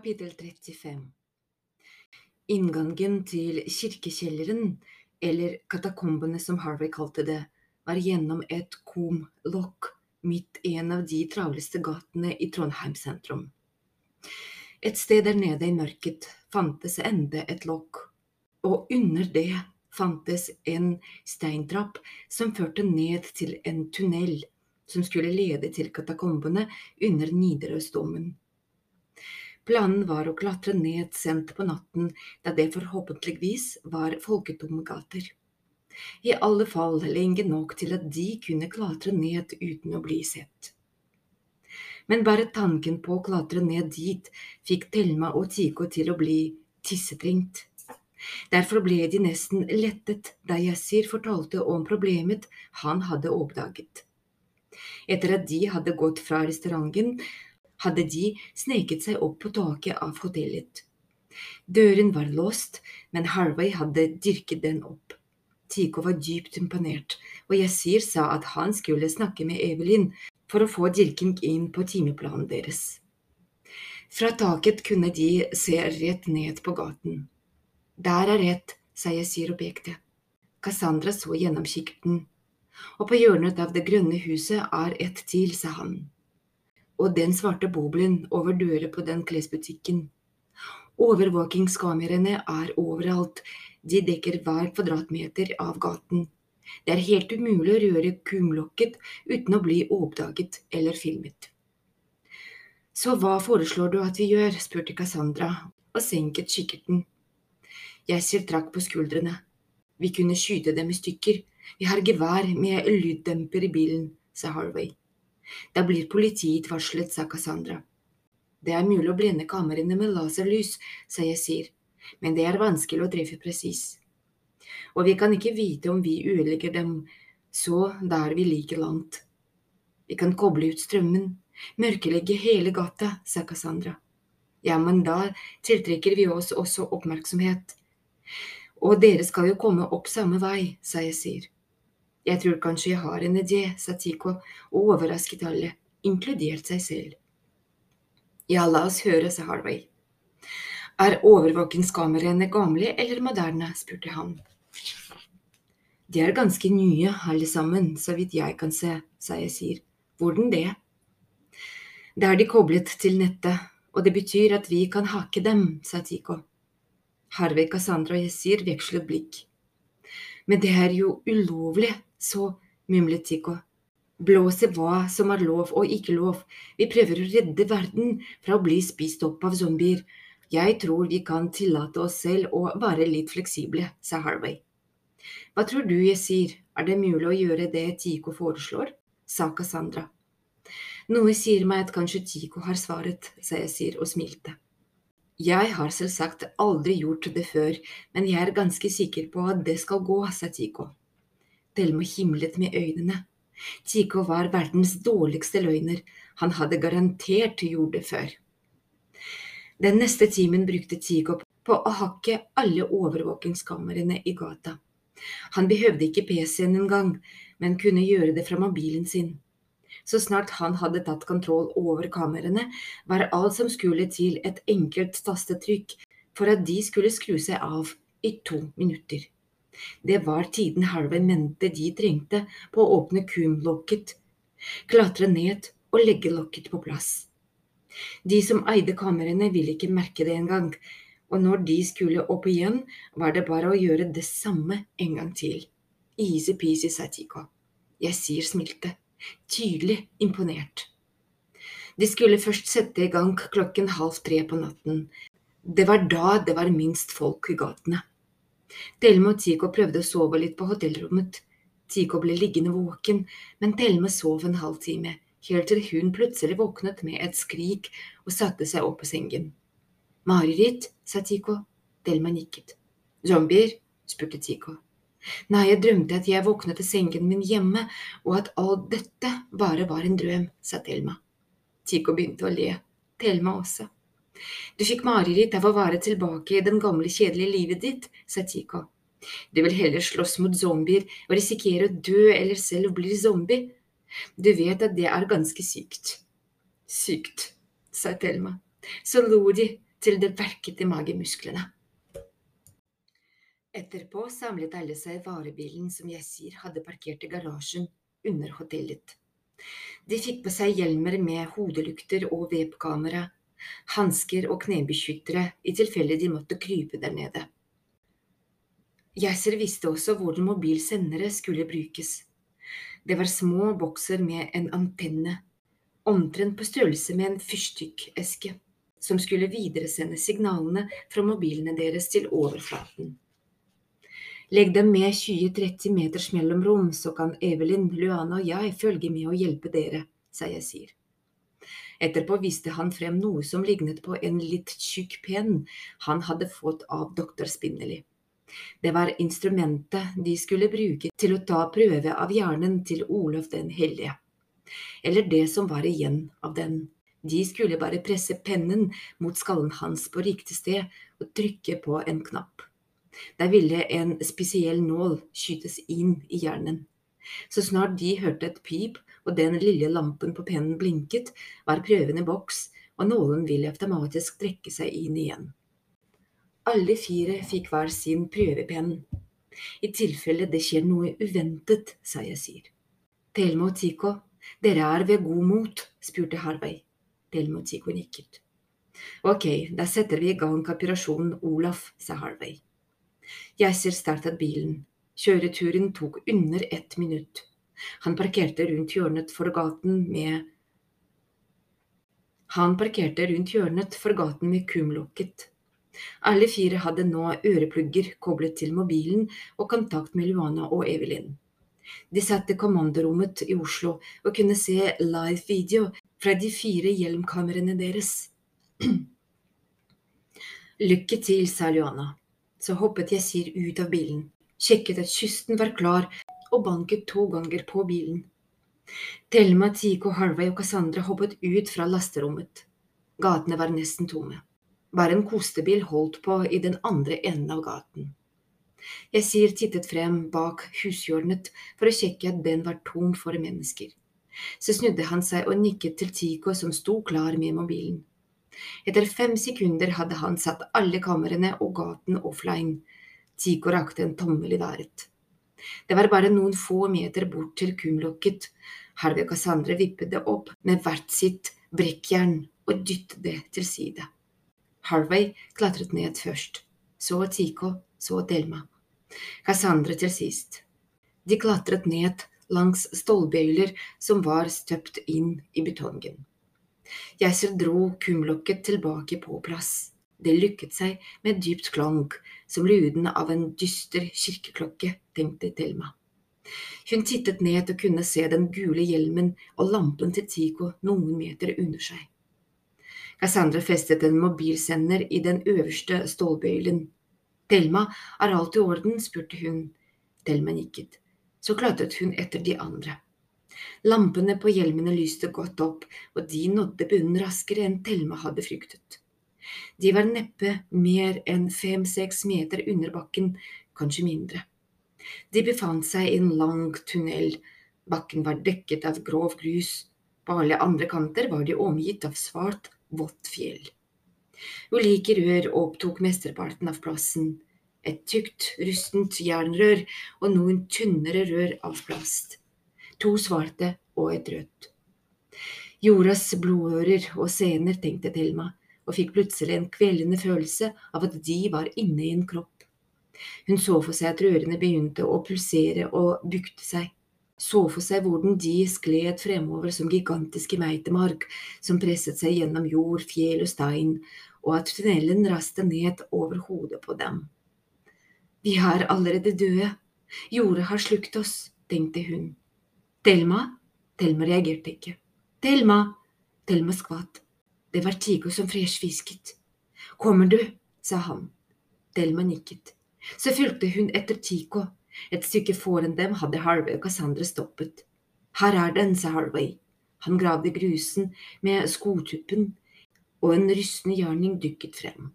Kapittel 35 Inngangen til kirkekjelleren, eller katakombene som Harvey kalte det, var gjennom et kumlokk midt i en av de travleste gatene i Trondheim sentrum. Et sted der nede i mørket fantes enda et lokk, og under det fantes en steintrapp som førte ned til en tunnel som skulle lede til katakombene under Nidarosdomen. Planen var å klatre ned sent på natten, da det forhåpentligvis var folketomme gater. I alle fall lenge nok til at de kunne klatre ned uten å bli sett. Men bare tanken på å klatre ned dit fikk Thelma og Tico til å bli tissetrengt. Derfor ble de nesten lettet da Yasir fortalte om problemet han hadde oppdaget. Etter at de hadde gått fra restauranten, hadde de sneket seg opp på taket av hotellet. Døren var låst, men Harvey hadde dyrket den opp. Tico var dypt imponert, og Yasir sa at han skulle snakke med Evelyn for å få dyrking inn på timeplanen deres. Fra taket kunne de se rett ned på gaten. Der er rett, sa Yasir og pekte. Cassandra så gjennom kikkerten. Og på hjørnet av det grønne huset er et til, sa han og den svarte boblen over dører på den klesbutikken. Overvåkingskameraene er overalt, de dekker hver kvadratmeter av gaten. Det er helt umulig å røre kumlokket uten å bli oppdaget eller filmet. Så hva foreslår du at vi gjør? spurte Cassandra og senket kikkerten. Yasir trakk på skuldrene. Vi kunne skyte dem i stykker, vi har gevær med lyddemper i bilen, sa Harvey. Da blir politiet varslet, sa Cassandra. Det er mulig å blende kameraene med laserlys, sa Yasir, men det er vanskelig å treffe presis. Og vi kan ikke vite om vi ødelegger dem, så da er vi like langt. Vi kan koble ut strømmen, mørkelegge hele gata, sa Cassandra. Ja, men da tiltrekker vi oss også oppmerksomhet. Og dere skal jo komme opp samme vei, sa Yasir. Jeg tror kanskje jeg har en idé, sa Tico og overrasket alle, inkludert seg selv. Ja, la oss høre, sa Harvey. Er overvåkingskameraene gamle eller moderne? spurte han. De er ganske nye, alle sammen, så vidt jeg kan se, sa jeg sier. Hvordan det? Da er de koblet til nettet, og det betyr at vi kan hake dem, sa Tico. Harvey, Cassandra og Yasir vekslet blikk. Men det er jo ulovlig, så, mumlet Tico. Blåse hva som er lov og ikke lov, vi prøver å redde verden fra å bli spist opp av zombier. Jeg tror vi kan tillate oss selv å være litt fleksible, sa Harvey. Hva tror du jeg sier, er det mulig å gjøre det Tico foreslår? sa Cassandra. Noe sier meg at kanskje Tico har svaret, sa jeg sier og smilte. Jeg har selvsagt aldri gjort det før, men jeg er ganske sikker på at det skal gå, sa Tico. Thelma himlet med øynene. Tico var verdens dårligste løgner, han hadde garantert gjort det før. Den neste timen brukte Tico på å hakke alle overvåkingskameraene i gata. Han behøvde ikke PC-en engang, men kunne gjøre det fra mobilen sin. Så snart han hadde tatt kontroll over kameraene, var alt som skulle til et enkelt tastetrykk for at de skulle skru seg av i to minutter. Det var tiden Harvey mente de trengte på å åpne kumlokket, klatre ned og legge lokket på plass. De som eide kamrene, ville ikke merke det engang, og når de skulle opp igjen, var det bare å gjøre det samme en gang til. Easy-peasy, sa Tico. Jeg sier smilte, tydelig imponert. De skulle først sette i gang klokken halv tre på natten. Det var da det var minst folk i gatene. Thelma og Tico prøvde å sove litt på hotellrommet. Tico ble liggende våken, men Thelma sov en halvtime, helt til hun plutselig våknet med et skrik og satte seg opp på sengen. Mareritt, sa Tico. Thelma nikket. Zombier? spurte Tico. Nei, jeg drømte at jeg våknet til sengen min hjemme, og at alt dette bare var en drøm, sa Thelma. Tico begynte å le. Thelma også. Du fikk mareritt av å være tilbake i den gamle, kjedelige livet ditt, sa Tico. Du vil heller slåss mot zombier og risikere å dø eller selv bli zombie. Du vet at det er ganske sykt. Sykt, sa Thelma. Så lo de, til det verket i magemusklene. Etterpå samlet alle seg i varebilen som Yasir hadde parkert i garasjen under hotellet. De fikk på seg hjelmer med hodelykter og webkamera, hansker og knebeskyttere i tilfelle de måtte krype der nede. Geiser visste også hvordan mobilsendere skulle brukes. Det var små bokser med en antenne, omtrent på størrelse med en fyrstikkeske, som skulle videresende signalene fra mobilene deres til overflaten. Legg dem med 20-30 meters mellomrom, så kan Evelyn, Luana og jeg følge med og hjelpe dere, sa Yasir. Etterpå viste han frem noe som lignet på en litt tjukk penn han hadde fått av doktor Spinelli. Det var instrumentet de skulle bruke til å ta prøve av hjernen til Olav den hellige, eller det som var igjen av den. De skulle bare presse pennen mot skallen hans på riktig sted og trykke på en knapp. Der ville en spesiell nål skytes inn i hjernen. Så snart de hørte et pip og den lille lampen på pennen blinket, var prøven i boks, og nålen ville automatisk trekke seg inn igjen. Alle fire fikk hver sin prøvepenn. I tilfelle det skjer noe uventet, sa jeg sier. «Telmo og Tico, dere er ved god mot? spurte Harvey. «Telmo og Tico nikket. Ok, da setter vi i gang kapirasjonen Olaf, sa Harvey. ser startet bilen. Kjøreturen tok under ett minutt. Han parkerte rundt hjørnet for gaten med Han parkerte rundt hjørnet for gaten med kumlokket. Alle fire hadde nå øreplugger koblet til mobilen og kontakt med Luana og Evelyn. De satt i kommandorommet i Oslo og kunne se live video fra de fire hjelmkameraene deres. Lykke til, sa Luana så hoppet Yasir ut av bilen, sjekket at kysten var klar, og banket to ganger på bilen. Thelma, Tico, Harvey og Cassandra hoppet ut fra lasterommet. Gatene var nesten tomme. Bare en kostebil holdt på i den andre enden av gaten. Yasir tittet frem bak hushjørnet for å sjekke at den var tom for mennesker. Så snudde han seg og nikket til Tico som sto klar med mobilen. Etter fem sekunder hadde han satt alle kameraene og gaten offline. Tico rakte en tommel i været. Det var bare noen få meter bort til kumlokket. Harvey og Cassandra vippet det opp med hvert sitt brekkjern og dyttet det til side. Harvey klatret ned først, så Tico, så Delma. Cassandra til sist. De klatret ned langs stålbøyler som var støpt inn i betongen. Geiser dro kumlokket tilbake på plass. Det lykket seg med et dypt klank, som lyden av en dyster kirkeklokke, tenkte Thelma. Hun tittet ned og kunne se den gule hjelmen og lampen til Tico noen meter under seg. Cassandra festet en mobilsender i den øverste stålbøylen. Thelma, er alt i orden? spurte hun. Thelma nikket. Så klatret hun etter de andre. Lampene på hjelmene lyste godt opp, og de nådde bunnen raskere enn Thelma hadde fryktet. De var neppe mer enn fem–seks meter under bakken, kanskje mindre. De befant seg i en lang tunnel, bakken var dekket av grov grus, på alle andre kanter var de omgitt av svart, vått fjell. Ulike rør opptok mesteparten av plassen, et tykt, rustent jernrør og noen tynnere rør av plast to svarte og et rødt. Jordas blodårer og sener, tenkte Thelma, og fikk plutselig en kvelende følelse av at de var inne i en kropp. Hun så for seg at rørene begynte å pulsere og bukte seg, så for seg hvordan de skled fremover som gigantiske meitemark som presset seg gjennom jord, fjell og stein, og at tunnelen raste ned over hodet på dem. Vi er allerede døde, jordet har slukt oss, tenkte hun. Thelma? Thelma reagerte ikke. Thelma! Thelma skvatt. Det var Tigo som freshvisket. Kommer du? sa han. Delma nikket. Så fulgte hun etter Tico. Et stykke foran dem hadde Harvey og Cassandra stoppet. Her er den, sa Harvey. Han gravde grusen med skotuppen, og en rystende gjerning dykket frem.